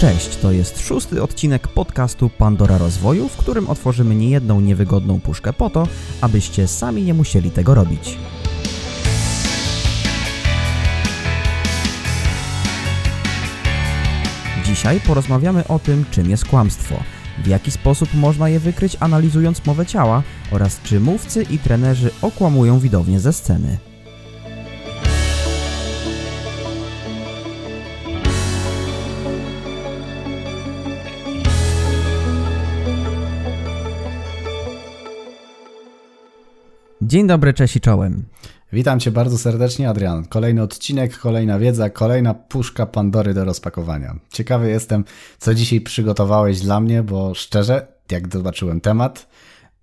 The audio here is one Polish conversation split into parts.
Cześć, to jest szósty odcinek podcastu Pandora Rozwoju, w którym otworzymy niejedną niewygodną puszkę po to, abyście sami nie musieli tego robić. Dzisiaj porozmawiamy o tym, czym jest kłamstwo, w jaki sposób można je wykryć analizując mowę ciała oraz czy mówcy i trenerzy okłamują widownię ze sceny. Dzień dobry, cześć i czołem. Witam Cię bardzo serdecznie, Adrian. Kolejny odcinek, kolejna wiedza, kolejna puszka Pandory do rozpakowania. Ciekawy jestem, co dzisiaj przygotowałeś dla mnie, bo szczerze, jak zobaczyłem temat,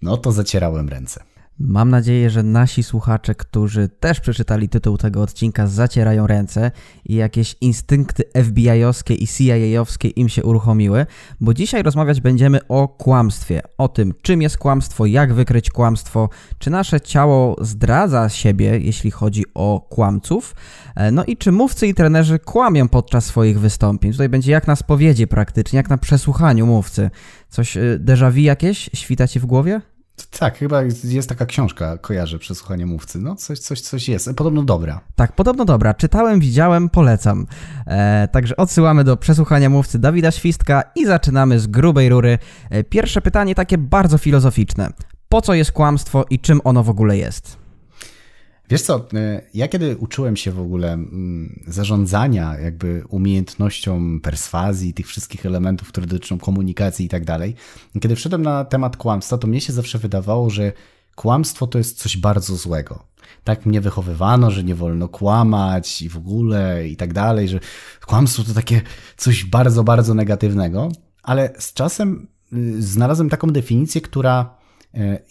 no to zacierałem ręce. Mam nadzieję, że nasi słuchacze, którzy też przeczytali tytuł tego odcinka, zacierają ręce i jakieś instynkty FBI-owskie i CIA-owskie im się uruchomiły, bo dzisiaj rozmawiać będziemy o kłamstwie, o tym, czym jest kłamstwo, jak wykryć kłamstwo, czy nasze ciało zdradza siebie, jeśli chodzi o kłamców, e, no i czy mówcy i trenerzy kłamią podczas swoich wystąpień. Tutaj będzie jak na spowiedzi praktycznie, jak na przesłuchaniu mówcy. Coś e, déjà vu jakieś świta ci w głowie? Tak, chyba jest taka książka, kojarzę przesłuchanie mówcy. No, coś, coś, coś jest. Podobno dobra. Tak, podobno dobra. Czytałem, widziałem, polecam. E, także odsyłamy do przesłuchania mówcy Dawida Świstka i zaczynamy z grubej rury. E, pierwsze pytanie takie bardzo filozoficzne. Po co jest kłamstwo i czym ono w ogóle jest? Wiesz co, e, ja kiedy uczyłem się w ogóle mm, zarządzania jakby umiejętnością perswazji, tych wszystkich elementów, które dotyczą komunikacji i tak dalej, kiedy wszedłem na temat kłamstwa, to mnie się zawsze wydawało, że kłamstwo to jest coś bardzo złego. Tak mnie wychowywano, że nie wolno kłamać i w ogóle i tak dalej, że kłamstwo to takie coś bardzo, bardzo negatywnego, ale z czasem y, znalazłem taką definicję, która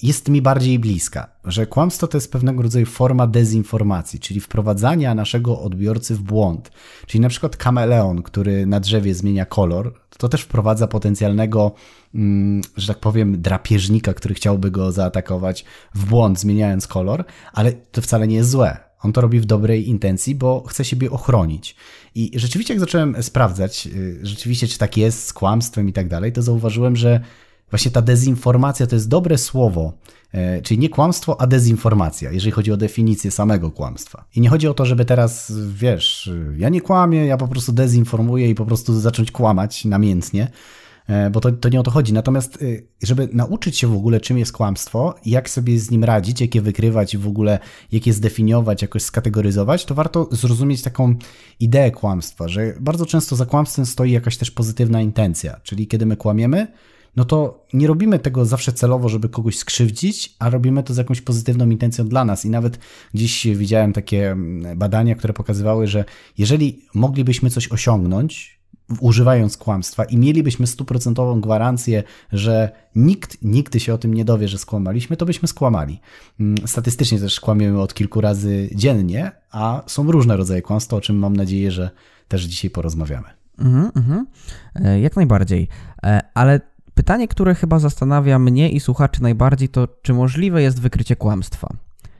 jest mi bardziej bliska, że kłamstwo to jest pewnego rodzaju forma dezinformacji, czyli wprowadzania naszego odbiorcy w błąd. Czyli na przykład kameleon, który na drzewie zmienia kolor, to też wprowadza potencjalnego, mm, że tak powiem, drapieżnika, który chciałby go zaatakować w błąd, zmieniając kolor, ale to wcale nie jest złe. On to robi w dobrej intencji, bo chce siebie ochronić. I rzeczywiście, jak zacząłem sprawdzać, y, rzeczywiście, czy tak jest z kłamstwem i tak dalej, to zauważyłem, że Właśnie ta dezinformacja to jest dobre słowo, e, czyli nie kłamstwo, a dezinformacja, jeżeli chodzi o definicję samego kłamstwa. I nie chodzi o to, żeby teraz, wiesz, ja nie kłamię, ja po prostu dezinformuję i po prostu zacząć kłamać namiętnie, e, bo to, to nie o to chodzi. Natomiast, e, żeby nauczyć się w ogóle, czym jest kłamstwo, jak sobie z nim radzić, jak je wykrywać i w ogóle jak je zdefiniować, jakoś skategoryzować, to warto zrozumieć taką ideę kłamstwa, że bardzo często za kłamstwem stoi jakaś też pozytywna intencja, czyli kiedy my kłamiemy, no to nie robimy tego zawsze celowo, żeby kogoś skrzywdzić, a robimy to z jakąś pozytywną intencją dla nas. I nawet dziś widziałem takie mm, badania, które pokazywały, że jeżeli moglibyśmy coś osiągnąć, używając kłamstwa i mielibyśmy stuprocentową gwarancję, że nikt nigdy się o tym nie dowie, że skłamaliśmy, to byśmy skłamali. Mm, statystycznie też kłamiemy od kilku razy dziennie, a są różne rodzaje kłamstwa, o czym mam nadzieję, że też dzisiaj porozmawiamy. Mhm, mhm. E, jak najbardziej. E, ale Pytanie, które chyba zastanawia mnie i słuchaczy najbardziej, to czy możliwe jest wykrycie kłamstwa?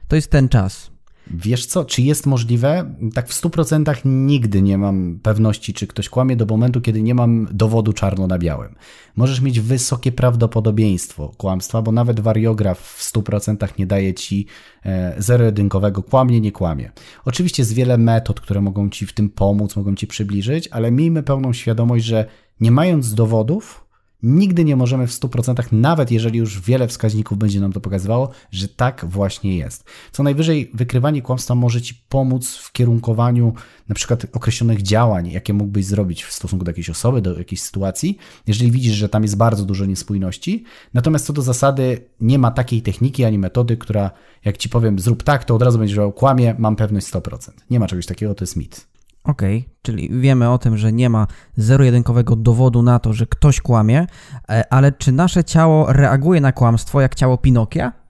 To jest ten czas. Wiesz co, czy jest możliwe? Tak w 100% nigdy nie mam pewności, czy ktoś kłamie do momentu, kiedy nie mam dowodu czarno na białym. Możesz mieć wysokie prawdopodobieństwo kłamstwa, bo nawet wariograf w 100% nie daje ci e, zero-jedynkowego kłamie, nie kłamie. Oczywiście jest wiele metod, które mogą ci w tym pomóc, mogą ci przybliżyć, ale miejmy pełną świadomość, że nie mając dowodów, Nigdy nie możemy w 100%, nawet jeżeli już wiele wskaźników będzie nam to pokazywało, że tak właśnie jest. Co najwyżej wykrywanie kłamstwa może Ci pomóc w kierunkowaniu na przykład określonych działań, jakie mógłbyś zrobić w stosunku do jakiejś osoby, do jakiejś sytuacji, jeżeli widzisz, że tam jest bardzo dużo niespójności. Natomiast co do zasady, nie ma takiej techniki ani metody, która, jak Ci powiem, zrób tak, to od razu będziesz miał kłamie, mam pewność 100%. Nie ma czegoś takiego, to jest mit. Okay, czyli wiemy o tym, że nie ma zero-jedynkowego dowodu na to, że ktoś kłamie, e, ale czy nasze ciało reaguje na kłamstwo jak ciało Pinokia?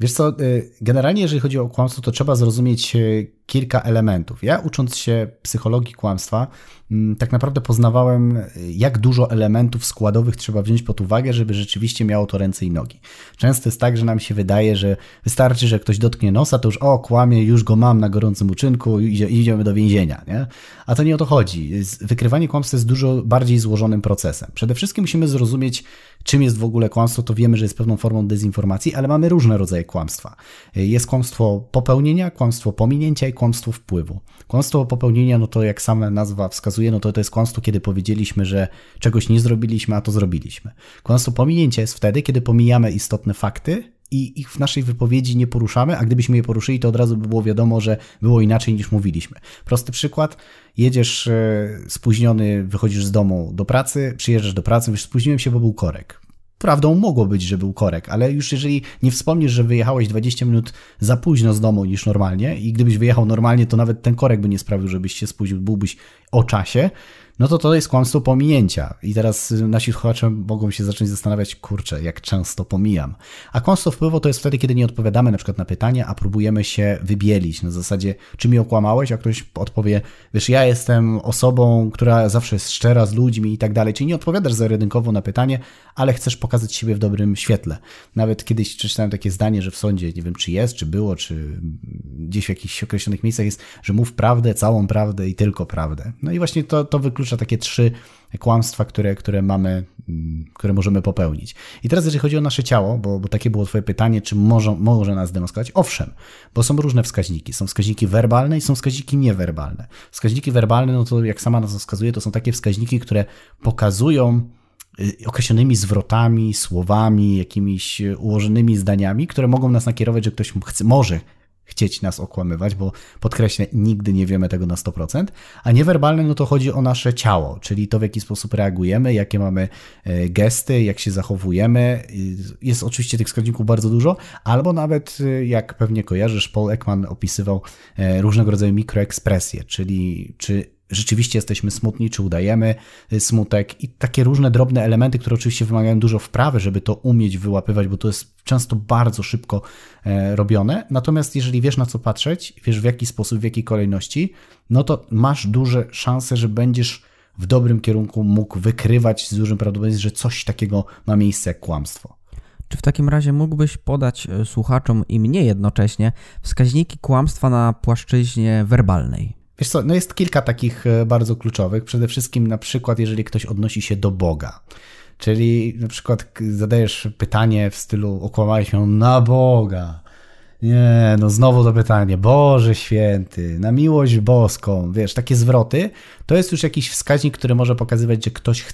Wiesz co, y, generalnie jeżeli chodzi o kłamstwo, to trzeba zrozumieć y, kilka elementów. Ja ucząc się psychologii kłamstwa, mm, tak naprawdę poznawałem, jak dużo elementów składowych trzeba wziąć pod uwagę, żeby rzeczywiście miało to ręce i nogi. Często jest tak, że nam się wydaje, że wystarczy, że ktoś dotknie nosa, to już o, kłamie, już go mam na gorącym uczynku, idzie, idziemy do więzienia. Nie? A to nie o to chodzi. Wykrywanie kłamstwa jest dużo bardziej złożonym procesem. Przede wszystkim musimy zrozumieć, czym jest w ogóle kłamstwo, to wiemy, że jest pewną formą dezinformacji, ale mamy różne rodzaje kłamstwa. Jest kłamstwo popełnienia, kłamstwo pominięcia i kłamstwo wpływu. Kłamstwo popełnienia, no to jak sama nazwa wskazuje, no to to jest kłamstwo, kiedy powiedzieliśmy, że czegoś nie zrobiliśmy, a to zrobiliśmy. Kłamstwo pominięcia jest wtedy, kiedy pomijamy istotne fakty, i ich w naszej wypowiedzi nie poruszamy, a gdybyśmy je poruszyli, to od razu by było wiadomo, że było inaczej niż mówiliśmy. Prosty przykład, jedziesz e, spóźniony, wychodzisz z domu do pracy, przyjeżdżasz do pracy, mówisz, spóźniłem się, bo był korek. Prawdą mogło być, że był korek, ale już jeżeli nie wspomnisz, że wyjechałeś 20 minut za późno z domu niż normalnie i gdybyś wyjechał normalnie, to nawet ten korek by nie sprawił, żebyś się spóźnił, byłbyś o czasie, no to to jest kłamstwo pominięcia. I teraz nasi słuchacze mogą się zacząć zastanawiać, kurczę, jak często pomijam. A kłamstwo wpływu to jest wtedy, kiedy nie odpowiadamy na przykład na pytanie, a próbujemy się wybielić na zasadzie, czy mi okłamałeś, a ktoś odpowie, wiesz, ja jestem osobą, która zawsze jest szczera z ludźmi i tak dalej. Czyli nie odpowiadasz zaredynkowo na pytanie, ale chcesz pokazać siebie w dobrym świetle. Nawet kiedyś przeczytałem takie zdanie, że w sądzie, nie wiem, czy jest, czy było, czy gdzieś w jakichś określonych miejscach jest, że mów prawdę, całą prawdę i tylko prawdę. No i właśnie to, to wyklucza wyklucza takie trzy kłamstwa, które, które mamy, mm, które możemy popełnić. I teraz, jeżeli chodzi o nasze ciało, bo, bo takie było Twoje pytanie, czy może, może nas demaskować? Owszem, bo są różne wskaźniki. Są wskaźniki werbalne i są wskaźniki niewerbalne. Wskaźniki werbalne, no to jak sama nas wskazuje, to są takie wskaźniki, które pokazują y, określonymi zwrotami, słowami, jakimiś ułożonymi zdaniami, które mogą nas nakierować, że ktoś chce, może chcieć nas okłamywać, bo podkreślę, nigdy nie wiemy tego na 100%, a niewerbalne no to chodzi o nasze ciało, czyli to w jaki sposób reagujemy, jakie mamy e, gesty, jak się zachowujemy. Jest oczywiście tych wskaźników bardzo dużo, albo nawet e, jak pewnie kojarzysz, Paul Ekman opisywał e, różnego rodzaju mikroekspresje, czyli czy rzeczywiście jesteśmy smutni, czy udajemy y, smutek i takie różne drobne elementy, które oczywiście wymagają dużo wprawy, żeby to umieć wyłapywać, bo to jest często bardzo szybko e, robione. Natomiast jeżeli wiesz na co patrzeć, wiesz w jaki sposób, w jakiej kolejności, no to masz duże szanse, że będziesz w dobrym kierunku mógł wykrywać z dużym prawdopodobieństwem, że coś takiego ma miejsce jak kłamstwo. Czy w takim razie mógłbyś podać e, słuchaczom i mnie jednocześnie wskaźniki kłamstwa na płaszczyźnie werbalnej? Wiesz co, no jest kilka takich e, bardzo kluczowych. Przede wszystkim na przykład, jeżeli ktoś odnosi się do Boga. Czyli na przykład zadajesz pytanie w stylu okłamałeś się na Boga. Nie, no znowu to pytanie. Boże święty, na miłość boską. Wiesz, takie zwroty to jest już jakiś wskaźnik, który może pokazywać, że ktoś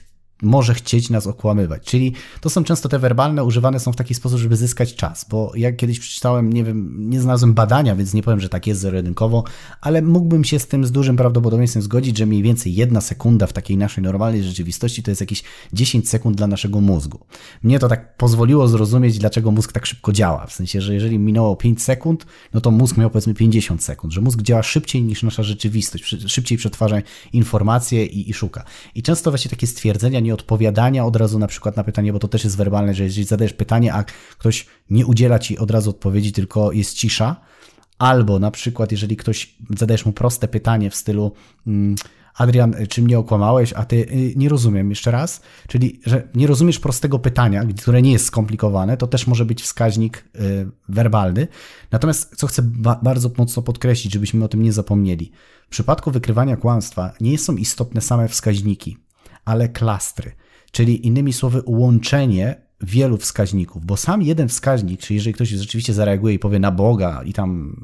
może chcieć nas okłamywać. Czyli to są często te werbalne, używane są w taki sposób, żeby zyskać czas, bo jak kiedyś przeczytałem, nie wiem, nie znalazłem badania, więc nie powiem, że tak jest zero-jedynkowo, ale mógłbym się z tym z dużym prawdopodobieństwem zgodzić, że mniej więcej jedna sekunda w takiej naszej normalnej rzeczywistości to jest jakieś 10 sekund dla naszego mózgu. Mnie to tak pozwoliło zrozumieć, dlaczego mózg tak szybko działa. W sensie, że jeżeli minęło 5 sekund, no to mózg miał powiedzmy 50 sekund, że mózg działa szybciej niż nasza rzeczywistość, szybciej przetwarza informacje i, i szuka. I często właśnie takie stwierdzenia nie nieodpowiadania od razu na przykład na pytanie, bo to też jest werbalne, że jeżeli zadajesz pytanie, a ktoś nie udziela ci od razu odpowiedzi, tylko jest cisza, albo na przykład jeżeli ktoś zadajesz mu proste pytanie w stylu mm, Adrian, czy mnie okłamałeś, a ty y, nie rozumiem jeszcze raz, czyli że nie rozumiesz prostego pytania, które nie jest skomplikowane, to też może być wskaźnik y, werbalny. Natomiast co chcę ba bardzo mocno podkreślić, żebyśmy o tym nie zapomnieli. W przypadku wykrywania kłamstwa nie są istotne same wskaźniki ale klastry, czyli innymi słowy łączenie wielu wskaźników, bo sam jeden wskaźnik, czyli jeżeli ktoś rzeczywiście zareaguje i powie na Boga i tam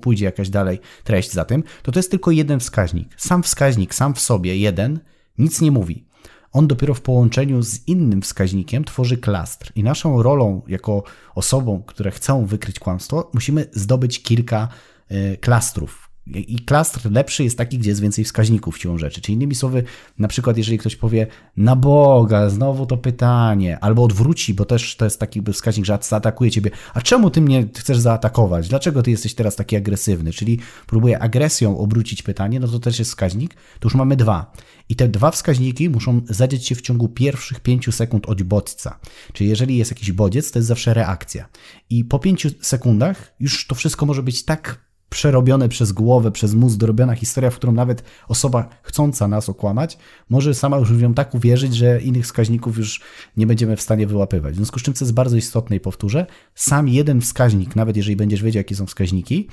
pójdzie jakaś dalej treść za tym, to to jest tylko jeden wskaźnik. Sam wskaźnik, sam w sobie, jeden, nic nie mówi. On dopiero w połączeniu z innym wskaźnikiem tworzy klastr. I naszą rolą jako osobą, które chcą wykryć kłamstwo, musimy zdobyć kilka y, klastrów, i klastr lepszy jest taki, gdzie jest więcej wskaźników siłą rzeczy. Czyli innymi słowy, na przykład jeżeli ktoś powie na Boga, znowu to pytanie, albo odwróci, bo też to jest taki wskaźnik, że zaatakuje ciebie, a czemu ty mnie chcesz zaatakować? Dlaczego ty jesteś teraz taki agresywny? Czyli próbuje agresją obrócić pytanie, no to też jest wskaźnik. To już mamy dwa. I te dwa wskaźniki muszą zadzieć się w ciągu pierwszych pięciu sekund od bodźca. Czyli jeżeli jest jakiś bodziec, to jest zawsze reakcja. I po pięciu sekundach już to wszystko może być tak przerobione przez głowę, przez mózg, dorobiona historia, w którą nawet osoba chcąca nas okłamać, może sama już w nią tak uwierzyć, że innych wskaźników już nie będziemy w stanie wyłapywać. W związku z czym, co jest bardzo istotne i powtórzę, sam jeden wskaźnik, nawet jeżeli będziesz wiedział, jakie są wskaźniki,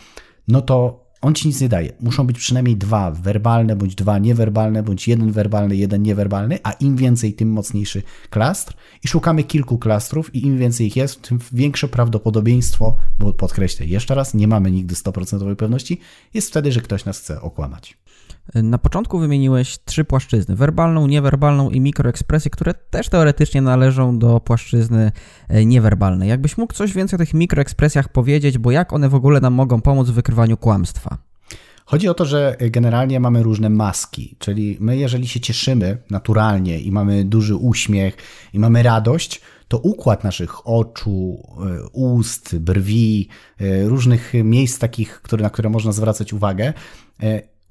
no to on ci nic nie daje. Muszą być przynajmniej dwa werbalne, bądź dwa niewerbalne, bądź jeden werbalny, jeden niewerbalny, a im więcej, tym mocniejszy klastr. I szukamy kilku klastrów, i im więcej ich jest, tym większe prawdopodobieństwo, bo podkreślę jeszcze raz, nie mamy nigdy 100% pewności, jest wtedy, że ktoś nas chce okłamać. Na początku wymieniłeś trzy płaszczyzny: werbalną, niewerbalną i mikroekspresję, które też teoretycznie należą do płaszczyzny e, niewerbalnej. Jakbyś mógł coś więcej o tych mikroekspresjach powiedzieć, bo jak one w ogóle nam mogą pomóc w wykrywaniu kłamstwa? Chodzi o to, że generalnie mamy różne maski, czyli my, jeżeli się cieszymy naturalnie i mamy duży uśmiech i mamy radość, to układ naszych oczu, e, ust, brwi, e, różnych miejsc takich, które, na które można zwracać uwagę,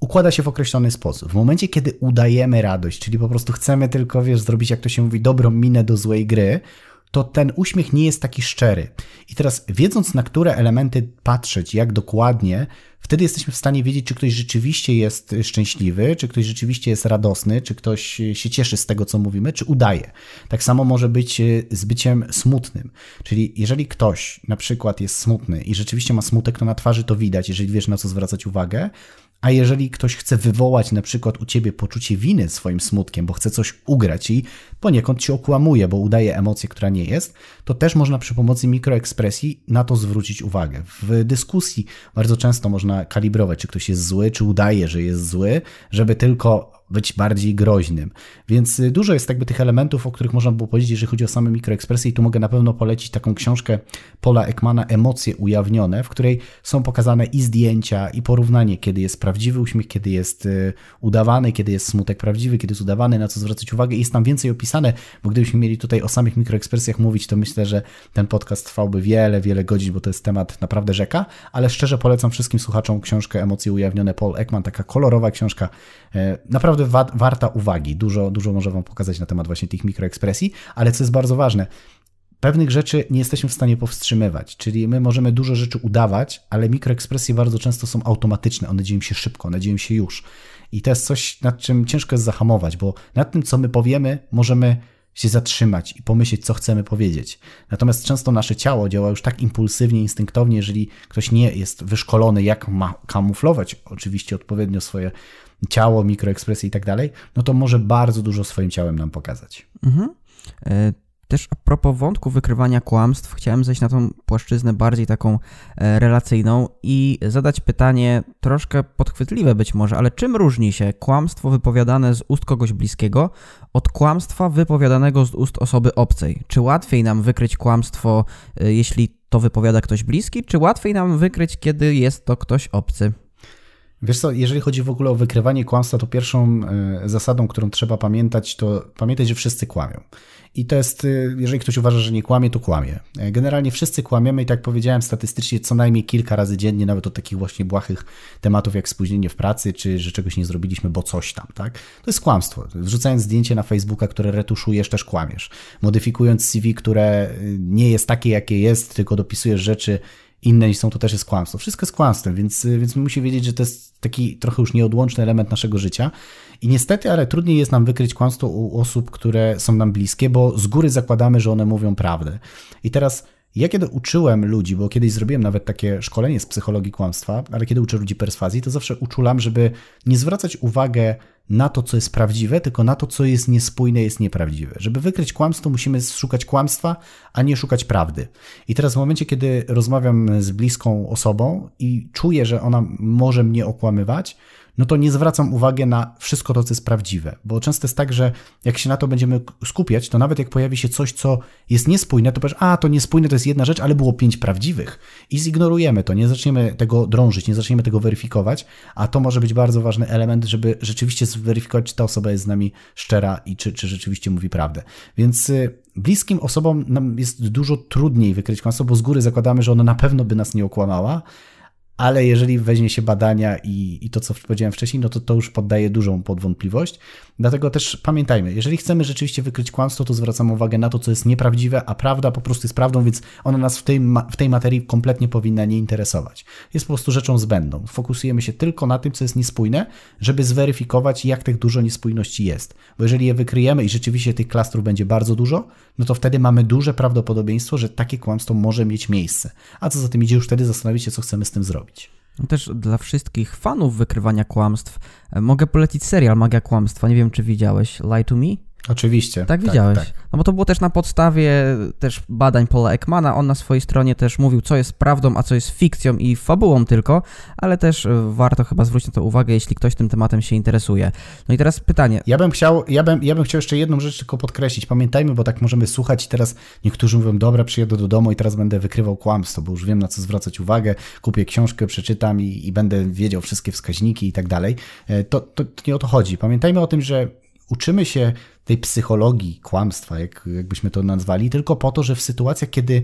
układa się w określony sposób. W momencie, kiedy udajemy radość, czyli po prostu chcemy tylko, wiesz, zrobić, jak to się mówi, dobrą minę do złej gry, to ten uśmiech nie jest taki szczery. I teraz, wiedząc na które elementy patrzeć, jak dokładnie, wtedy jesteśmy w stanie wiedzieć, czy ktoś rzeczywiście jest szczęśliwy, czy ktoś rzeczywiście jest radosny, czy ktoś się cieszy z tego, co mówimy, czy udaje. Tak samo może być z byciem smutnym. Czyli jeżeli ktoś na przykład jest smutny i rzeczywiście ma smutek, to na twarzy to widać, jeżeli wiesz, na co zwracać uwagę, a jeżeli ktoś chce wywołać na przykład u ciebie poczucie winy swoim smutkiem, bo chce coś ugrać i poniekąd ci okłamuje, bo udaje emocję, która nie jest, to też można przy pomocy mikroekspresji na to zwrócić uwagę. W dyskusji bardzo często można kalibrować, czy ktoś jest zły, czy udaje, że jest zły, żeby tylko być bardziej groźnym. Więc y, dużo jest jakby tych elementów, o których można było powiedzieć, jeżeli chodzi o same mikroekspresje i tu mogę na pewno polecić taką książkę Paula Ekmana Emocje ujawnione, w której są pokazane i zdjęcia, i porównanie, kiedy jest prawdziwy uśmiech, kiedy jest y, udawany, kiedy jest smutek prawdziwy, kiedy jest udawany, na co zwracać uwagę. I jest tam więcej opisane, bo gdybyśmy mieli tutaj o samych mikroekspresjach mówić, to myślę, że ten podcast trwałby wiele, wiele godzin, bo to jest temat naprawdę rzeka, ale szczerze polecam wszystkim słuchaczom książkę Emocje ujawnione Paul Ekman, taka kolorowa książka, e, naprawdę naprawdę wa warta uwagi. Dużo, dużo może Wam pokazać na temat właśnie tych mikroekspresji, ale co jest bardzo ważne, pewnych rzeczy nie jesteśmy w stanie powstrzymywać. Czyli my możemy dużo rzeczy udawać, ale mikroekspresje bardzo często są automatyczne. One dzieją się szybko, one dzieją się już. I to jest coś, nad czym ciężko jest zahamować, bo nad tym, co my powiemy, możemy się zatrzymać i pomyśleć, co chcemy powiedzieć. Natomiast często nasze ciało działa już tak impulsywnie, instynktownie, jeżeli ktoś nie jest wyszkolony, jak ma kamuflować oczywiście odpowiednio swoje ciało, mikroekspresje i tak dalej, no to może bardzo dużo swoim ciałem nam pokazać. Mhm. Też a propos wątku wykrywania kłamstw, chciałem zejść na tą płaszczyznę bardziej taką e, relacyjną i zadać pytanie troszkę podchwytliwe być może, ale czym różni się kłamstwo wypowiadane z ust kogoś bliskiego od kłamstwa wypowiadanego z ust osoby obcej? Czy łatwiej nam wykryć kłamstwo, e, jeśli to wypowiada ktoś bliski, czy łatwiej nam wykryć, kiedy jest to ktoś obcy? Wiesz co, jeżeli chodzi w ogóle o wykrywanie kłamstwa, to pierwszą e, zasadą, którą trzeba pamiętać, to pamiętać, że wszyscy kłamią. I to jest, e, jeżeli ktoś uważa, że nie kłamie, to kłamie. E, generalnie wszyscy kłamiemy i tak powiedziałem, statystycznie co najmniej kilka razy dziennie, nawet o takich właśnie błahych tematów jak spóźnienie w pracy, czy że czegoś nie zrobiliśmy, bo coś tam, tak? To jest kłamstwo. Wrzucając zdjęcie na Facebooka, które retuszujesz, też kłamiesz. Modyfikując CV, które nie jest takie, jakie jest, tylko dopisujesz rzeczy inne niż są, to też jest kłamstwo. Wszystko jest kłamstwem, więc, więc musi wiedzieć, że to jest taki trochę już nieodłączny element naszego życia. I niestety, ale trudniej jest nam wykryć kłamstwo u osób, które są nam bliskie, bo z góry zakładamy, że one mówią prawdę. I teraz ja kiedy uczyłem ludzi, bo kiedyś zrobiłem nawet takie szkolenie z psychologii kłamstwa, ale kiedy uczę ludzi perswazji, to zawsze uczulam, żeby nie zwracać uwagę na to, co jest prawdziwe, tylko na to, co jest niespójne, jest nieprawdziwe. Żeby wykryć kłamstwo, musimy szukać kłamstwa, a nie szukać prawdy. I teraz w momencie, kiedy rozmawiam z bliską osobą i czuję, że ona może mnie okłamywać, no to nie zwracam uwagi na wszystko to, co jest prawdziwe. Bo często jest tak, że jak się na to będziemy skupiać, to nawet jak pojawi się coś, co jest niespójne, to powiesz, a to niespójne to jest jedna rzecz, ale było pięć prawdziwych. I zignorujemy to, nie zaczniemy tego drążyć, nie zaczniemy tego weryfikować, a to może być bardzo ważny element, żeby rzeczywiście zweryfikować, czy ta osoba jest z nami szczera i czy, czy rzeczywiście mówi prawdę. Więc y, bliskim osobom nam jest dużo trudniej wykryć kłamstwo, bo z góry zakładamy, że ona na pewno by nas nie okłamała, ale jeżeli weźmie się badania i, i to, co powiedziałem wcześniej, no to to już poddaje dużą podwątpliwość. Dlatego też pamiętajmy, jeżeli chcemy rzeczywiście wykryć kłamstwo, to zwracamy uwagę na to, co jest nieprawdziwe, a prawda po prostu jest prawdą, więc ona nas w tej, w tej materii kompletnie powinna nie interesować. Jest po prostu rzeczą zbędną. Fokusujemy się tylko na tym, co jest niespójne, żeby zweryfikować, jak tych dużo niespójności jest. Bo jeżeli je wykryjemy i rzeczywiście tych klastrów będzie bardzo dużo, no to wtedy mamy duże prawdopodobieństwo, że takie kłamstwo może mieć miejsce. A co za tym idzie, już wtedy zastanowić się, co chcemy z tym zrobić. No też dla wszystkich fanów wykrywania kłamstw e, mogę polecić serial Magia Kłamstwa. Nie wiem, czy widziałeś Lie to Me? Oczywiście. Tak, widziałeś. Tak, tak. No bo to było też na podstawie też badań Paula Ekmana. On na swojej stronie też mówił, co jest prawdą, a co jest fikcją i fabułą tylko, ale też e, warto chyba zwrócić na to uwagę, jeśli ktoś tym tematem się interesuje. No i teraz pytanie. Ja bym chciał, ja bym, ja bym chciał jeszcze jedną rzecz tylko podkreślić. Pamiętajmy, bo tak możemy słuchać i teraz niektórzy mówią, dobra, przyjedę do domu i teraz będę wykrywał kłamstwo, bo już wiem na co zwracać uwagę, kupię książkę, przeczytam i, i będę wiedział wszystkie wskaźniki i tak dalej. E, to, to, to nie o to chodzi. Pamiętajmy o tym, że uczymy się tej psychologii kłamstwa, jak, jakbyśmy to nazwali, tylko po to, że w sytuacjach, kiedy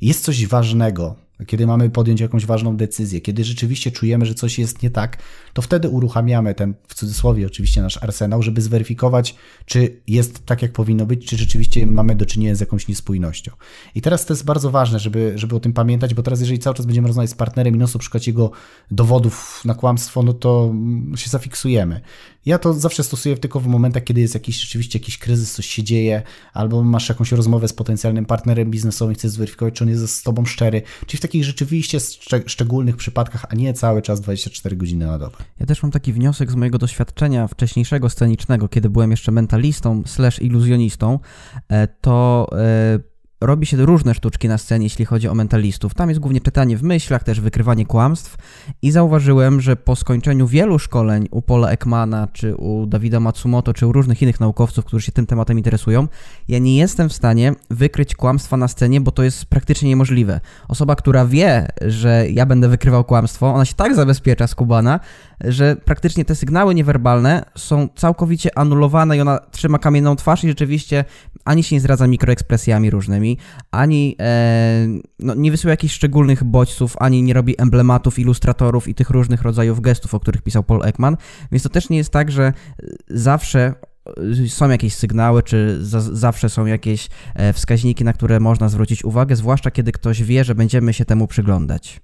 jest coś ważnego, kiedy mamy podjąć jakąś ważną decyzję, kiedy rzeczywiście czujemy, że coś jest nie tak, to wtedy uruchamiamy ten, w cudzysłowie oczywiście, nasz arsenał, żeby zweryfikować, czy jest tak, jak powinno być, czy rzeczywiście mamy do czynienia z jakąś niespójnością. I teraz to jest bardzo ważne, żeby, żeby o tym pamiętać, bo teraz jeżeli cały czas będziemy rozmawiać z partnerem i non szukać jego dowodów na kłamstwo, no to się zafiksujemy. Ja to zawsze stosuję tylko w momentach, kiedy jest jakiś rzeczywiście jakiś kryzys, coś się dzieje, albo masz jakąś rozmowę z potencjalnym partnerem biznesowym, chcesz zweryfikować, czy on jest z tobą szczery, czyli w takich rzeczywiście szczególnych przypadkach, a nie cały czas 24 godziny na dobę. Ja też mam taki wniosek z mojego doświadczenia wcześniejszego scenicznego, kiedy byłem jeszcze mentalistą slash iluzjonistą, e, to e, robi się różne sztuczki na scenie, jeśli chodzi o mentalistów. Tam jest głównie czytanie w myślach, też wykrywanie kłamstw i zauważyłem, że po skończeniu wielu szkoleń u Paula Ekmana, czy u Dawida Matsumoto, czy u różnych innych naukowców, którzy się tym tematem interesują, ja nie jestem w stanie wykryć kłamstwa na scenie, bo to jest praktycznie niemożliwe. Osoba, która wie, że ja będę wykrywał kłamstwo, ona się tak zabezpiecza z Kubana, że praktycznie te sygnały niewerbalne są całkowicie anulowane i ona trzyma kamienną twarz i rzeczywiście ani się nie zdradza mikroekspresjami różnymi, ani e, no, nie wysyła jakichś szczególnych bodźców, ani nie robi emblematów, ilustratorów i tych różnych rodzajów gestów, o których pisał Paul Ekman, więc to też nie jest tak, że zawsze są jakieś sygnały, czy za, zawsze są jakieś e, wskaźniki, na które można zwrócić uwagę, zwłaszcza kiedy ktoś wie, że będziemy się temu przyglądać.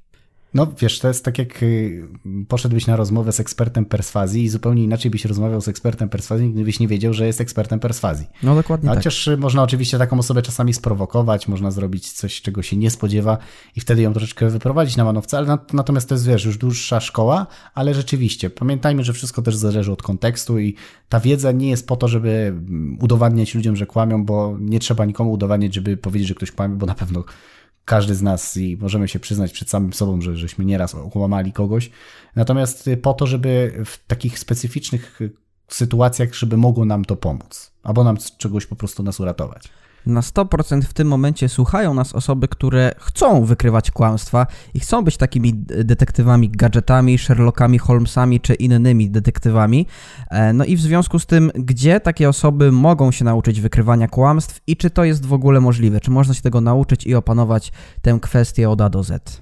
No wiesz, to jest tak jak y, poszedłbyś na rozmowę z ekspertem perswazji i zupełnie inaczej byś rozmawiał z ekspertem perswazji, gdybyś nie wiedział, że jest ekspertem perswazji. No dokładnie no, Chociaż tak. można oczywiście taką osobę czasami sprowokować, można zrobić coś, czego się nie spodziewa i wtedy ją troszeczkę wyprowadzić na manowce, ale natomiast to jest, wiesz, już dłuższa szkoła, ale rzeczywiście, pamiętajmy, że wszystko też zależy od kontekstu i ta wiedza nie jest po to, żeby mm, udowadniać ludziom, że kłamią, bo nie trzeba nikomu udowadniać, żeby powiedzieć, że ktoś kłamie, bo na pewno każdy z nas i możemy się przyznać przed samym sobą, że żeśmy nieraz okłamali kogoś. Natomiast y, po to, żeby w takich specyficznych y, sytuacjach, żeby mogło nam to pomóc, albo nam czegoś po prostu nas uratować na 100% w tym momencie słuchają nas osoby, które chcą wykrywać kłamstwa i chcą być takimi detektywami, gadżetami, Sherlockami, Holmesami czy innymi detektywami. E, no i w związku z tym, gdzie takie osoby mogą się nauczyć wykrywania kłamstw i czy to jest w ogóle możliwe? Czy można się tego nauczyć i opanować tę kwestię od A do Z?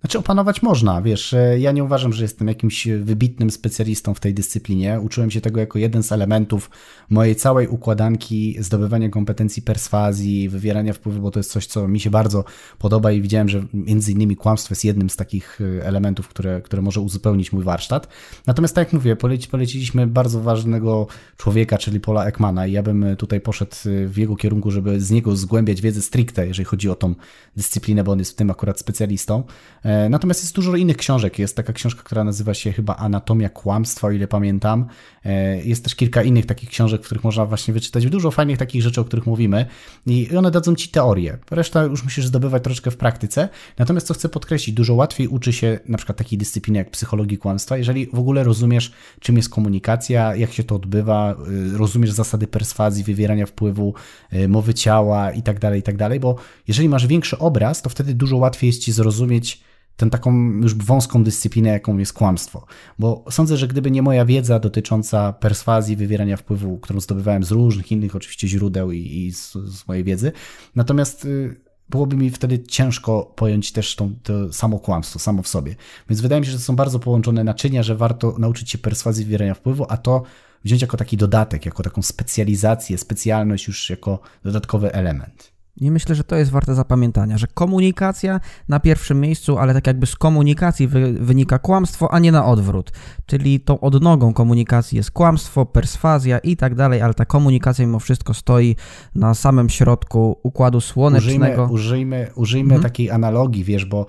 Znaczy opanować można, wiesz, e, ja nie uważam, że jestem jakimś wybitnym specjalistą w tej dyscyplinie. Uczyłem się tego jako jeden z elementów mojej całej układanki zdobywania kompetencji perswazji, wywierania wpływu, bo to jest coś, co mi się bardzo podoba i widziałem, że między innymi kłamstwo jest jednym z takich e, elementów, które, które może uzupełnić mój warsztat. Natomiast tak jak mówię, poleci, poleciliśmy bardzo ważnego człowieka, czyli Paula Ekmana i ja bym tutaj poszedł e, w jego kierunku, żeby z niego zgłębiać wiedzę stricte, jeżeli chodzi o tą dyscyplinę, bo on jest w tym akurat specjalistą. E, natomiast jest dużo innych książek. Jest taka książka, która nazywa się chyba Anatomia Kłamstwa, o ile pamiętam. E, jest też kilka innych takich książek, w których można właśnie wyczytać dużo fajnych takich rzeczy, o których mówimy i one dadzą ci teorię. Reszta już musisz zdobywać troszeczkę w praktyce. Natomiast co chcę podkreślić, dużo łatwiej uczy się na przykład takiej dyscypliny jak psychologii kłamstwa, jeżeli w ogóle rozumiesz, czym jest komunikacja, jak się to odbywa, y, rozumiesz zasady perswazji, wywierania wpływu, y, mowy ciała i tak dalej, i tak dalej, bo jeżeli masz większy obraz, to wtedy dużo łatwiej jest ci zrozumieć tę taką już wąską dyscyplinę, jaką jest kłamstwo. Bo sądzę, że gdyby nie moja wiedza dotycząca perswazji, wywierania wpływu, którą zdobywałem z różnych innych oczywiście źródeł i, i z, z mojej wiedzy, natomiast y, byłoby mi wtedy ciężko pojąć też tą, to samo kłamstwo, samo w sobie. Więc wydaje mi się, że to są bardzo połączone naczynia, że warto nauczyć się perswazji wywierania wpływu, a to wziąć jako taki dodatek, jako taką specjalizację, specjalność już jako dodatkowy element. I myślę, że to jest warte zapamiętania, że komunikacja na pierwszym miejscu, ale tak jakby z komunikacji wy, wynika kłamstwo, a nie na odwrót. Czyli tą odnogą komunikacji jest kłamstwo, perswazja i tak dalej, ale ta komunikacja mimo wszystko stoi na samym środku układu słonecznego. Użyjmy, użyjmy, użyjmy mhm. takiej analogii, wiesz, bo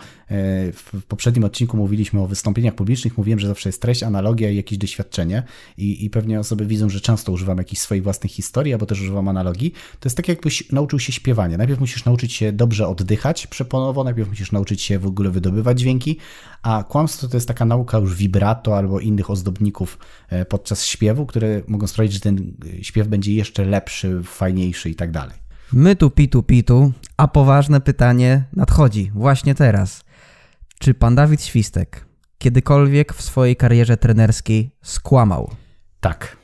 w poprzednim odcinku mówiliśmy o wystąpieniach publicznych, mówiłem, że zawsze jest treść, analogia i jakieś doświadczenie i, i pewnie osoby widzą, że często używam jakichś swoich własnych historii, albo też używam analogii. To jest tak jakbyś nauczył się śpiewania Najpierw musisz nauczyć się dobrze oddychać przeponowo, najpierw musisz nauczyć się w ogóle wydobywać dźwięki, a kłamstwo to jest taka nauka już vibrato albo innych ozdobników e, podczas śpiewu, które mogą sprawić, że ten e, śpiew będzie jeszcze lepszy, fajniejszy i tak dalej. My tu pitu pitu, a poważne pytanie nadchodzi właśnie teraz. Czy pan Dawid Świstek kiedykolwiek w swojej karierze trenerskiej skłamał? Tak.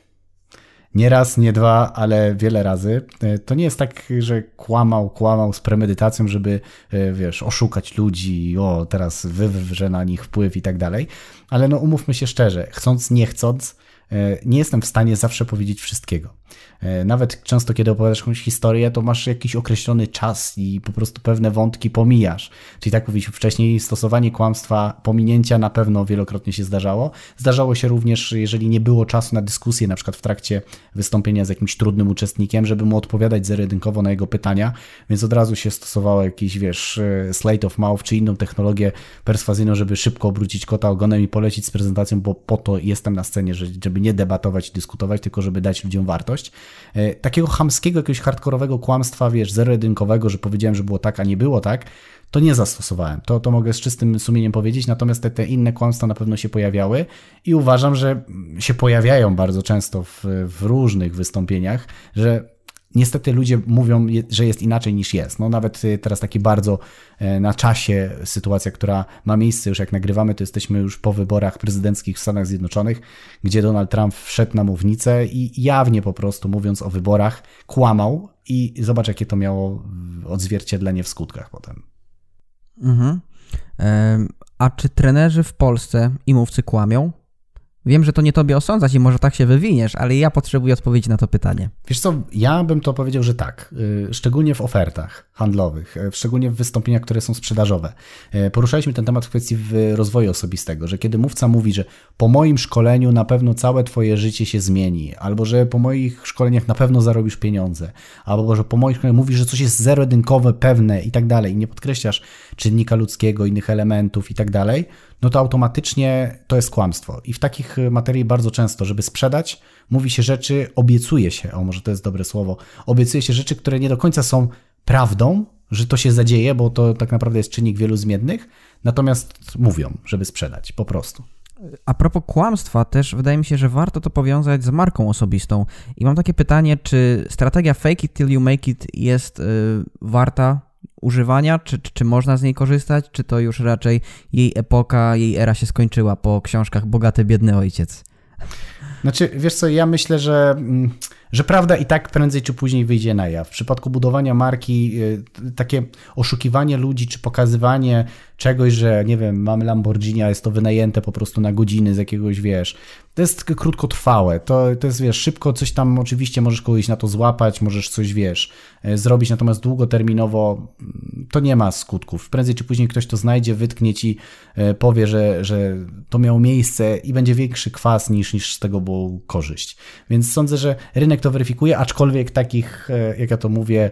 Nie raz, nie dwa, ale wiele razy. E, to nie jest tak, że kłamał, kłamał z premedytacją, żeby, e, wiesz, oszukać ludzi, o, teraz wywrze na nich wpływ i tak dalej. Ale no umówmy się szczerze, chcąc, nie chcąc, e, nie jestem w stanie zawsze powiedzieć wszystkiego. E, nawet często, kiedy opowiadasz jakąś historię, to masz jakiś określony czas i po prostu pewne wątki pomijasz. Czyli tak mówiliśmy wcześniej, stosowanie kłamstwa, pominięcia na pewno wielokrotnie się zdarzało. Zdarzało się również, jeżeli nie było czasu na dyskusję, na przykład w trakcie wystąpienia z jakimś trudnym uczestnikiem, żeby mu odpowiadać zero-jedynkowo na jego pytania, więc od razu się stosowało jakiś, wiesz, e, slate of mouth czy inną technologię perswazyjną, żeby szybko obrócić kota ogonem i polecić z prezentacją, bo po to jestem na scenie, żeby nie debatować i dyskutować, tylko żeby dać ludziom wartość. E, takiego hamskiego, jakiegoś hardkorowego kłamstwa, wiesz, zero-jedynkowego, że powiedziałem, że było tak, a nie było tak, to nie zastosowałem. To, to mogę z czystym sumieniem powiedzieć, natomiast te, te inne kłamstwa na pewno się pojawiały i uważam, że się pojawiają bardzo często w, w różnych wystąpieniach, że niestety ludzie mówią, że jest inaczej niż jest. No nawet y, teraz taki bardzo e, na czasie sytuacja, która ma miejsce już jak nagrywamy, to jesteśmy już po wyborach prezydenckich w Stanach Zjednoczonych, gdzie Donald Trump wszedł na mównicę i jawnie po prostu mówiąc o wyborach kłamał i zobacz jakie to miało odzwierciedlenie w skutkach potem. Mhm. A czy trenerzy w Polsce i mówcy kłamią? Wiem, że to nie tobie osądzać i może tak się wywiniesz, ale ja potrzebuję odpowiedzi na to pytanie. Wiesz co, ja bym to powiedział, że tak. Y, szczególnie w ofertach handlowych, y, szczególnie w wystąpieniach, które są sprzedażowe. Y, poruszaliśmy ten temat w kwestii rozwoju osobistego, że kiedy mówca mówi, że po moim szkoleniu na pewno całe twoje życie się zmieni, albo że po moich szkoleniach na pewno zarobisz pieniądze, albo że po moich szkoleniach mówisz, że coś jest zero-jedynkowe, pewne i tak dalej, i nie podkreślasz czynnika ludzkiego, innych elementów i tak dalej, no to automatycznie to jest kłamstwo. I w takich y, materii bardzo często, żeby sprzedać, mówi się rzeczy, obiecuje się, o może to jest dobre słowo, obiecuje się rzeczy, które nie do końca są prawdą, że to się zadzieje, bo to tak naprawdę jest czynnik wielu zmiennych, natomiast mówią, żeby sprzedać, po prostu. A propos kłamstwa, też wydaje mi się, że warto to powiązać z marką osobistą. I mam takie pytanie, czy strategia fake it till you make it jest y, warta używania? Czy, czy, czy, można z niej korzystać? Czy to już raczej jej epoka, jej era się skończyła po książkach Bogaty, Biedny Ojciec? Znaczy, wiesz co, ja myślę, że, mm, że prawda i tak prędzej czy później wyjdzie na jaw. W przypadku budowania marki, y, takie oszukiwanie ludzi, czy pokazywanie czegoś, że nie wiem, mamy Lamborghini, a jest to wynajęte po prostu na godziny z jakiegoś, wiesz, to jest krótkotrwałe, to, to jest, wiesz, szybko coś tam, oczywiście możesz kogoś na to złapać, możesz coś, wiesz, e, zrobić, natomiast długoterminowo to nie ma skutków. Prędzej czy później ktoś to znajdzie, wytknie ci, e, powie, że, że to miało miejsce i będzie większy kwas niż, niż z tego było korzyść. Więc sądzę, że rynek to weryfikuje, aczkolwiek takich, e, jak ja to mówię,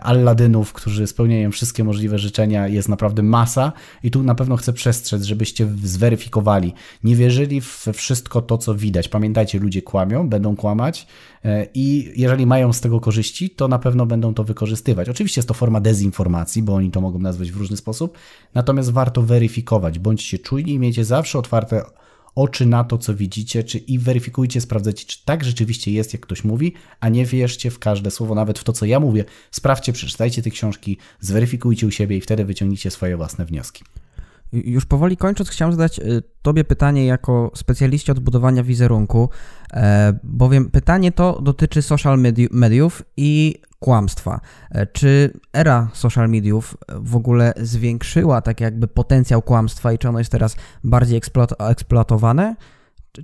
Alladynów, którzy spełniają wszystkie możliwe życzenia, jest naprawdę masa i tu na pewno chcę przestrzec, żebyście zweryfikowali. Nie wierzyli w wszystko to, co widać. Pamiętajcie, ludzie kłamią, będą kłamać e, i jeżeli mają z tego korzyści, to na pewno będą to wykorzystywać. Oczywiście jest to forma dezinformacji, bo oni to mogą nazwać w różny sposób, natomiast warto weryfikować. Bądźcie czujni i miejcie zawsze otwarte oczy na to, co widzicie, czy i weryfikujcie, sprawdzajcie, czy tak rzeczywiście jest, jak ktoś mówi, a nie wierzcie w każde słowo, nawet w to, co ja mówię. Sprawdźcie, przeczytajcie te książki, zweryfikujcie u siebie i wtedy wyciągnijcie swoje własne wnioski. Już powoli kończąc, chciałem zadać y, Tobie pytanie jako specjaliście od budowania wizerunku, e, bowiem pytanie to dotyczy social mediów i kłamstwa. E, czy era social mediów w ogóle zwiększyła tak jakby potencjał kłamstwa i czy ono jest teraz bardziej eksploatowane?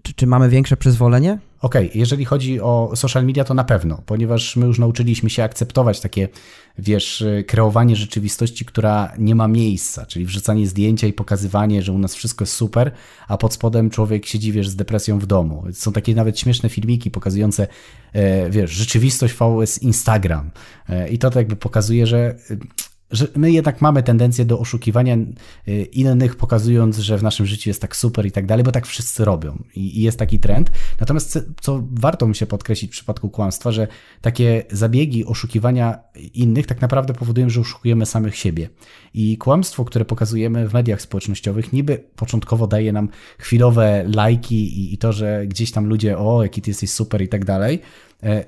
Czy, czy mamy większe przyzwolenie? Okay, jeżeli chodzi o social media, to na pewno, ponieważ my już nauczyliśmy się akceptować takie, wiesz, kreowanie rzeczywistości, która nie ma miejsca, czyli wrzucanie zdjęcia i pokazywanie, że u nas wszystko jest super, a pod spodem człowiek siedzi, wiesz, z depresją w domu. Są takie nawet śmieszne filmiki pokazujące, e, wiesz, rzeczywistość VS Instagram. E, I to tak jakby pokazuje, że że my jednak mamy tendencję do oszukiwania y, innych, pokazując, że w naszym życiu jest tak super i tak dalej, bo tak wszyscy robią i, jest taki trend. Natomiast co warto mi się podkreślić w przypadku kłamstwa, że takie zabiegi oszukiwania innych tak naprawdę powodują, że oszukujemy samych siebie. I kłamstwo, które pokazujemy w mediach społecznościowych, niby początkowo daje nam chwilowe lajki i, i to, że gdzieś tam ludzie, o, jaki ty jesteś super i tak dalej,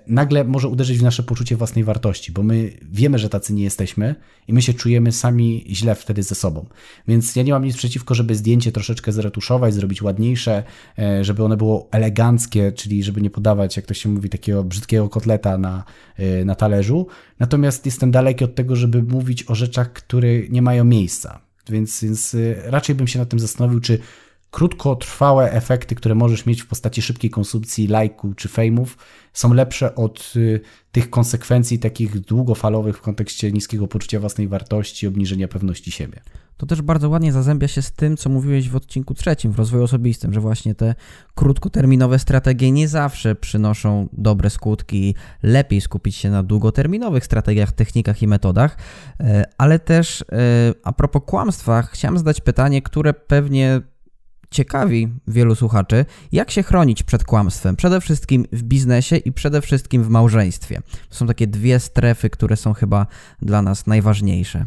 nagle może uderzyć w nasze poczucie własnej wartości, bo my wiemy, że tacy nie jesteśmy i my się czujemy sami źle wtedy ze sobą. Więc ja nie mam nic przeciwko, żeby zdjęcie troszeczkę zretuszować, zrobić ładniejsze, e, żeby one było eleganckie, czyli żeby nie podawać, jak to się mówi, takiego brzydkiego kotleta na, e, na talerzu. Natomiast jestem daleki od tego, żeby mówić o rzeczach, które nie mają miejsca. Więc, więc raczej bym się nad tym zastanowił, czy krótkotrwałe efekty, które możesz mieć w postaci szybkiej konsumpcji lajku czy fejmów, są lepsze od y, tych konsekwencji takich długofalowych w kontekście niskiego poczucia własnej wartości, obniżenia pewności siebie. To też bardzo ładnie zazębia się z tym, co mówiłeś w odcinku trzecim, w rozwoju osobistym, że właśnie te krótkoterminowe strategie nie zawsze przynoszą dobre skutki. Lepiej skupić się na długoterminowych strategiach, technikach i metodach. E, ale też e, a propos kłamstwa, chciałem zadać pytanie, które pewnie ciekawi wielu słuchaczy, jak się chronić przed kłamstwem, przede wszystkim w biznesie i przede wszystkim w małżeństwie. To są takie dwie strefy, które są chyba dla nas najważniejsze.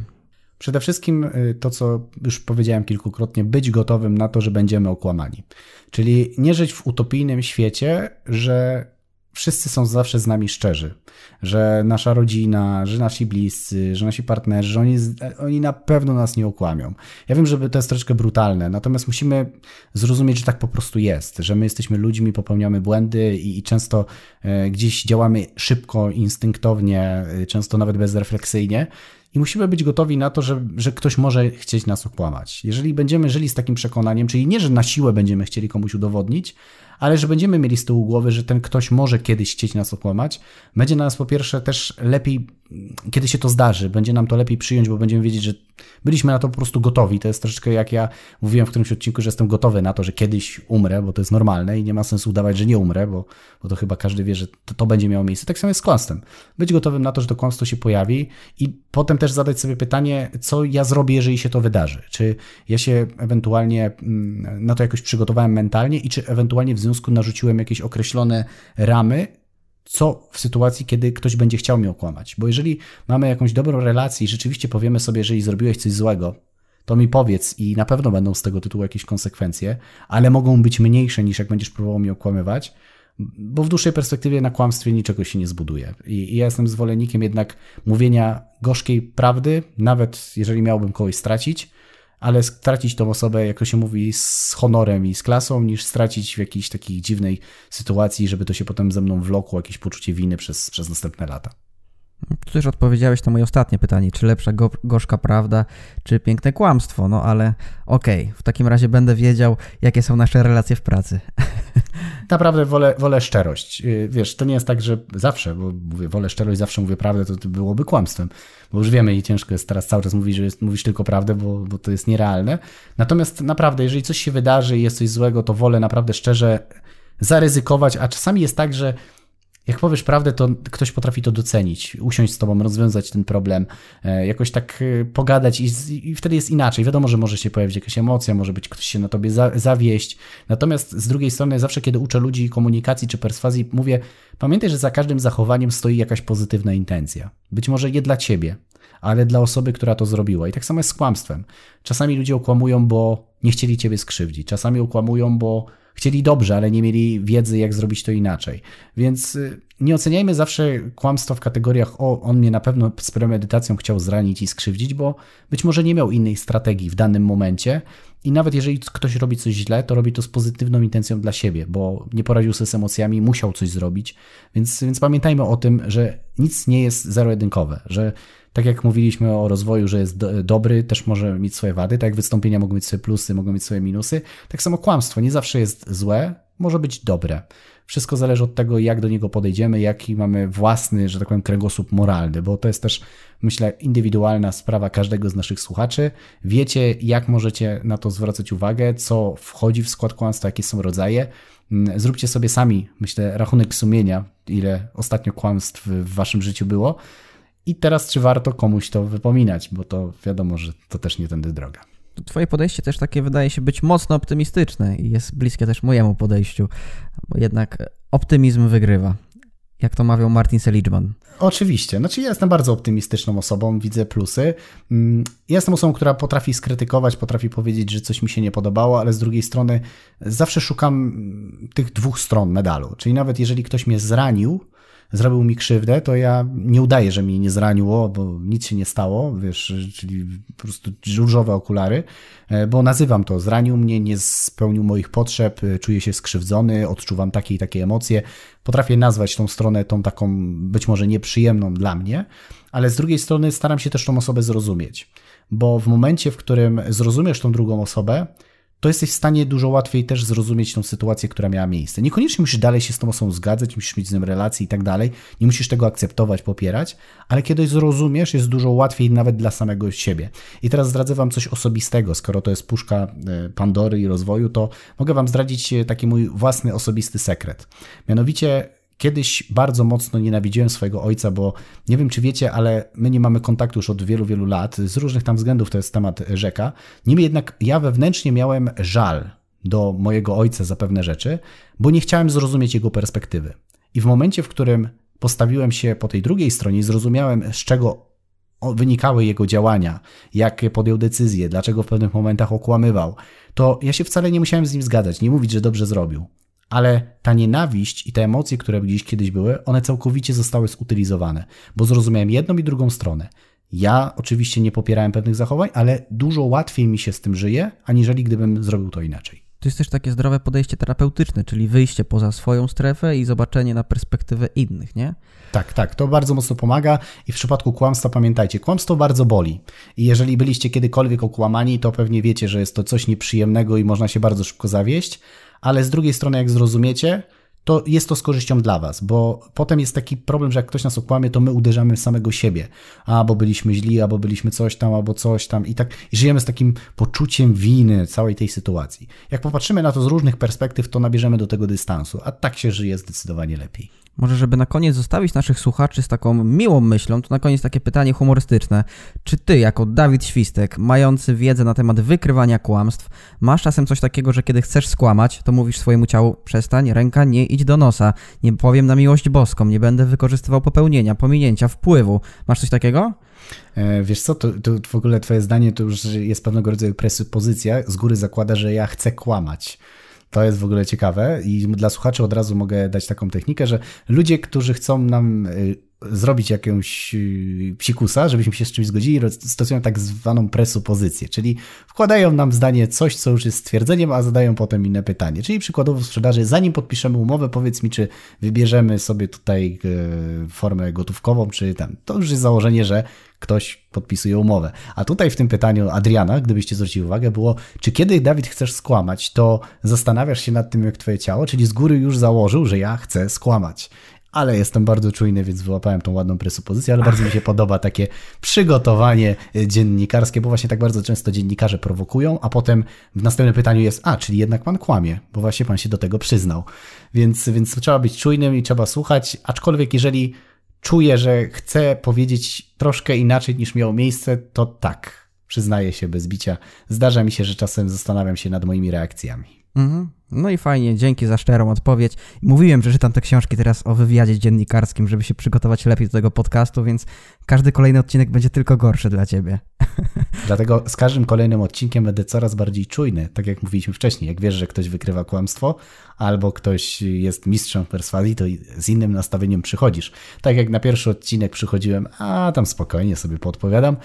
Przede wszystkim y, to, co już powiedziałem kilkukrotnie, być gotowym na to, że będziemy okłamani. Czyli nie żyć w utopijnym świecie, że wszyscy są zawsze z nami szczerzy, że nasza rodzina, że nasi bliscy, że nasi partnerzy, że oni, oni na pewno nas nie okłamią. Ja wiem, że to jest troszeczkę brutalne, natomiast musimy zrozumieć, że tak po prostu jest, że my jesteśmy ludźmi, popełniamy błędy i, i często e, gdzieś działamy szybko, instynktownie, e, często nawet bezrefleksyjnie. I musimy być gotowi na to, że, że ktoś może chcieć nas okłamać. Jeżeli będziemy żyli z takim przekonaniem, czyli nie, że na siłę będziemy chcieli komuś udowodnić, ale że będziemy mieli z tyłu głowy, że ten ktoś może kiedyś chcieć nas okłamać, będzie nas po pierwsze też lepiej, kiedy się to zdarzy, będzie nam to lepiej przyjąć, bo będziemy wiedzieć, że byliśmy na to po prostu gotowi. To jest troszeczkę jak ja mówiłem w którymś odcinku, że jestem gotowy na to, że kiedyś umrę, bo to jest normalne i nie ma sensu udawać, że nie umrę, bo, bo to chyba każdy wie, że to, to będzie miało miejsce. Tak samo jest z kłamstwem. Być gotowym na to, że to kłamstwo się pojawi i potem też zadać sobie pytanie, co ja zrobię, jeżeli się to wydarzy. Czy ja się ewentualnie mm, na to jakoś przygotowałem mentalnie i czy ewentualnie w związku narzuciłem jakieś określone ramy, co w sytuacji, kiedy ktoś będzie chciał mnie okłamać. Bo jeżeli mamy jakąś dobrą relację i rzeczywiście powiemy sobie, że jeżeli zrobiłeś coś złego, to mi powiedz i na pewno będą z tego tytułu jakieś konsekwencje, ale mogą być mniejsze niż jak będziesz próbował mnie okłamywać, bo w dłuższej perspektywie na kłamstwie niczego się nie zbuduje. I, ja jestem zwolennikiem jednak mówienia gorzkiej prawdy, nawet jeżeli miałbym kogoś stracić, ale stracić tą osobę, jak to się mówi, z honorem i z klasą, niż stracić w jakiejś takiej dziwnej sytuacji, żeby to się potem ze mną wlokło, jakieś poczucie winy przez, przez następne lata. Tu też odpowiedziałeś na moje ostatnie pytanie, czy lepsza go, gorzka prawda, czy piękne kłamstwo, no ale okej, okay, w takim razie będę wiedział, jakie są nasze relacje w pracy. Naprawdę wolę, wolę szczerość. Y, wiesz, to nie jest tak, że zawsze, bo mówię, wolę szczerość, zawsze mówię prawdę, to, byłoby kłamstwem, bo już wiemy i ciężko jest teraz cały czas mówić, że jest, mówisz tylko prawdę, bo, bo to jest nierealne. Natomiast naprawdę, jeżeli coś się wydarzy i jest coś złego, to wolę naprawdę szczerze zaryzykować, a czasami jest tak, że jak powiesz prawdę, to ktoś potrafi to docenić, usiąść z tobą, rozwiązać ten problem, e, jakoś tak e, pogadać i, i, wtedy jest inaczej. Wiadomo, że może się pojawić jakaś emocja, może być ktoś się na tobie za, zawieść. Natomiast z drugiej strony, zawsze kiedy uczę ludzi komunikacji czy perswazji, mówię, pamiętaj, że za każdym zachowaniem stoi jakaś pozytywna intencja. Być może nie dla ciebie, ale dla osoby, która to zrobiła. I tak samo jest z kłamstwem. Czasami ludzie okłamują, bo nie chcieli ciebie skrzywdzić. Czasami okłamują, bo chcieli dobrze, ale nie mieli wiedzy, jak zrobić to inaczej. Więc y, nie oceniajmy zawsze kłamstwa w kategoriach o, on mnie na pewno z premedytacją chciał zranić i skrzywdzić, bo być może nie miał innej strategii w danym momencie i nawet jeżeli ktoś robi coś źle, to robi to z pozytywną intencją dla siebie, bo nie poradził sobie z emocjami, musiał coś zrobić. Więc, więc pamiętajmy o tym, że nic nie jest zero-jedynkowe, że tak jak mówiliśmy o rozwoju, że jest do, dobry, też może mieć swoje wady, tak jak wystąpienia mogą mieć swoje plusy, mogą mieć swoje minusy, tak samo kłamstwo nie zawsze jest złe, może być dobre. Wszystko zależy od tego, jak do niego podejdziemy, jaki mamy własny, że tak powiem, kręgosłup moralny, bo to jest też, myślę, indywidualna sprawa każdego z naszych słuchaczy. Wiecie, jak możecie na to zwracać uwagę, co wchodzi w skład kłamstwa, jakie są rodzaje. Mm, zróbcie sobie sami, myślę, rachunek sumienia, ile ostatnio kłamstw w waszym życiu było. I teraz, czy warto komuś to wypominać, bo to wiadomo, że to też nie tędy droga. Twoje podejście też takie wydaje się być mocno optymistyczne i jest bliskie też mojemu podejściu, bo jednak optymizm wygrywa. Jak to mawiał Martin Seligman. Oczywiście. Znaczy, ja jestem bardzo optymistyczną osobą, widzę plusy. Mm, jestem osobą, która potrafi skrytykować, potrafi powiedzieć, że coś mi się nie podobało, ale z drugiej strony zawsze szukam tych dwóch stron medalu. Czyli nawet jeżeli ktoś mnie zranił, zrobił mi krzywdę, to ja nie udaję, że mnie nie zraniło, bo nic się nie stało, wiesz, czyli po prostu różowe okulary, e, bo nazywam to, zranił mnie, nie spełnił moich potrzeb, e, czuję się skrzywdzony, odczuwam takie i takie emocje. Potrafię nazwać tą stronę tą taką być może nieprzyjemną dla mnie, ale z drugiej strony staram się też tą osobę zrozumieć, bo w momencie, w którym zrozumiesz tą drugą osobę, to jesteś w stanie dużo łatwiej też zrozumieć tą sytuację, która miała miejsce. Niekoniecznie musisz dalej się z tą osobą zgadzać, musisz mieć z nim relacje i tak dalej, nie musisz tego akceptować, popierać, ale kiedy zrozumiesz, jest dużo łatwiej nawet dla samego siebie. I teraz zdradzę Wam coś osobistego, skoro to jest puszka e, Pandory i rozwoju, to mogę Wam zdradzić e, taki mój własny osobisty sekret. Mianowicie Kiedyś bardzo mocno nienawidziłem swojego ojca, bo nie wiem, czy wiecie, ale my nie mamy kontaktu już od wielu, wielu lat. Z różnych tam względów to jest temat rzeka. Niemniej jednak ja wewnętrznie miałem żal do mojego ojca za pewne rzeczy, bo nie chciałem zrozumieć jego perspektywy. I w momencie, w którym postawiłem się po tej drugiej stronie i zrozumiałem, z czego wynikały jego działania, jakie podjął decyzje, dlaczego w pewnych momentach okłamywał, to ja się wcale nie musiałem z nim zgadzać, nie mówić, że dobrze zrobił ale ta nienawiść i te emocje, które gdzieś kiedyś były, one całkowicie zostały zutylizowane, bo zrozumiałem jedną i drugą stronę. Ja oczywiście nie popierałem pewnych zachowań, ale dużo łatwiej mi się z tym żyje, aniżeli gdybym zrobił to inaczej. To jest też takie zdrowe podejście terapeutyczne, czyli wyjście poza swoją strefę i zobaczenie na perspektywę innych, nie? Tak, tak, to bardzo mocno pomaga i w przypadku kłamstwa pamiętajcie, kłamstwo bardzo boli. I jeżeli byliście kiedykolwiek okłamani, to pewnie wiecie, że jest to coś nieprzyjemnego i można się bardzo szybko zawieść, ale z drugiej strony, jak zrozumiecie, to jest to z korzyścią dla Was, bo potem jest taki problem, że jak ktoś nas okłamie, to my uderzamy w samego siebie. Albo byliśmy źli, albo byliśmy coś tam, albo coś tam i tak i żyjemy z takim poczuciem winy całej tej sytuacji. Jak popatrzymy na to z różnych perspektyw, to nabierzemy do tego dystansu, a tak się żyje zdecydowanie lepiej. Może, żeby na koniec zostawić naszych słuchaczy z taką miłą myślą, to na koniec takie pytanie humorystyczne. Czy ty, jako Dawid Świstek, mający wiedzę na temat wykrywania kłamstw, masz czasem coś takiego, że kiedy chcesz skłamać, to mówisz swojemu ciału: przestań, ręka nie idź do nosa, nie powiem na miłość boską, nie będę wykorzystywał popełnienia, pominięcia, wpływu. Masz coś takiego? E, wiesz co, to, to w ogóle twoje zdanie to już jest pewnego rodzaju presupozycja. Z góry zakłada, że ja chcę kłamać. To jest w ogóle ciekawe i dla słuchaczy od razu mogę dać taką technikę, że ludzie, którzy chcą nam y, zrobić jakąś y, psikusa, żebyśmy się z czymś zgodzili, stosują tak zwaną presupozycję, czyli wkładają nam zdanie coś, co już jest stwierdzeniem, a zadają potem inne pytanie. Czyli przykładowo w sprzedaży, zanim podpiszemy umowę, powiedz mi, czy wybierzemy sobie tutaj y, formę gotówkową, czy tam. To już jest założenie, że ktoś podpisuje umowę. A tutaj w tym pytaniu Adriana, gdybyście zwrócili uwagę, było, czy kiedy Dawid chcesz skłamać, to zastanawiasz się nad tym, jak twoje ciało, czyli z góry już założył, że ja chcę skłamać ale jestem bardzo czujny, więc wyłapałem tą ładną presupozycję, ale bardzo mi się podoba takie przygotowanie e, dziennikarskie, bo właśnie tak bardzo często dziennikarze prowokują, a potem w następnym pytaniu jest, a, czyli jednak pan kłamie, bo właśnie pan się do tego przyznał. Więc, więc trzeba być czujnym i trzeba słuchać, aczkolwiek jeżeli czuję, że chcę powiedzieć troszkę inaczej niż miało miejsce, to tak, przyznaję się bez bicia. Zdarza mi się, że czasem zastanawiam się nad moimi reakcjami. Mhm. No i fajnie, dzięki za szczerą odpowiedź. Mówiłem, że czytam te książki teraz o wywiadzie dziennikarskim, żeby się przygotować lepiej do tego podcastu, więc każdy kolejny odcinek będzie tylko gorszy dla ciebie. Dlatego z każdym kolejnym odcinkiem będę coraz bardziej czujny, tak jak mówiliśmy wcześniej. Jak wiesz, że ktoś wykrywa kłamstwo, albo ktoś jest mistrzem perswazji, to z innym nastawieniem przychodzisz. Tak jak na pierwszy odcinek przychodziłem, a tam spokojnie sobie podpowiadam.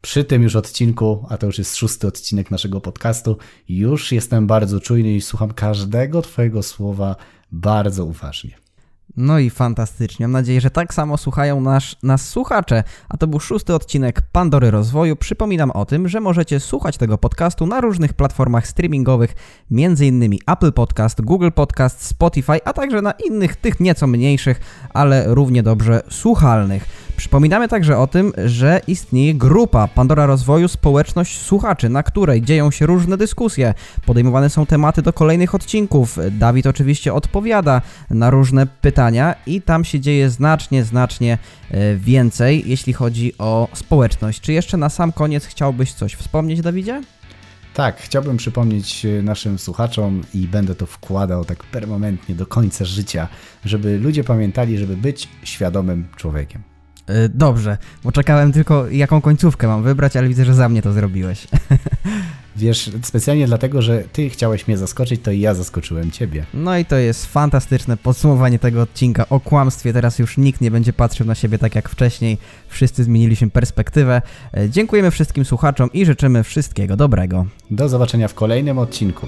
Przy tym już odcinku, a to już jest szósty odcinek naszego podcastu, już jestem bardzo czujny i słucham każdego Twojego słowa bardzo uważnie. No i fantastycznie. Mam nadzieję, że tak samo słuchają nas, nas słuchacze. A to był szósty odcinek Pandory Rozwoju. Przypominam o tym, że możecie słuchać tego podcastu na różnych platformach streamingowych, m.in. Apple Podcast, Google Podcast, Spotify, a także na innych, tych nieco mniejszych, ale równie dobrze słuchalnych. Przypominamy także o tym, że istnieje grupa Pandora Rozwoju Społeczność Słuchaczy, na której dzieją się różne dyskusje, podejmowane są tematy do kolejnych odcinków. Dawid oczywiście odpowiada na różne pytania i tam się dzieje znacznie, znacznie e, więcej, jeśli chodzi o społeczność. Czy jeszcze na sam koniec chciałbyś coś wspomnieć, Dawidzie? Tak, chciałbym przypomnieć e, naszym słuchaczom i będę to wkładał tak permanentnie do końca życia, żeby ludzie pamiętali, żeby być świadomym człowiekiem. E, dobrze, bo czekałem tylko jaką końcówkę mam wybrać, ale widzę, że za mnie to zrobiłeś. Wiesz, specjalnie dlatego, że ty chciałeś mnie zaskoczyć, to i ja zaskoczyłem ciebie. No i to jest fantastyczne podsumowanie tego odcinka o kłamstwie. Teraz już nikt nie będzie patrzył na siebie tak jak wcześniej. Wszyscy zmieniliśmy perspektywę. E, dziękujemy wszystkim słuchaczom i życzymy wszystkiego dobrego. Do zobaczenia w kolejnym odcinku.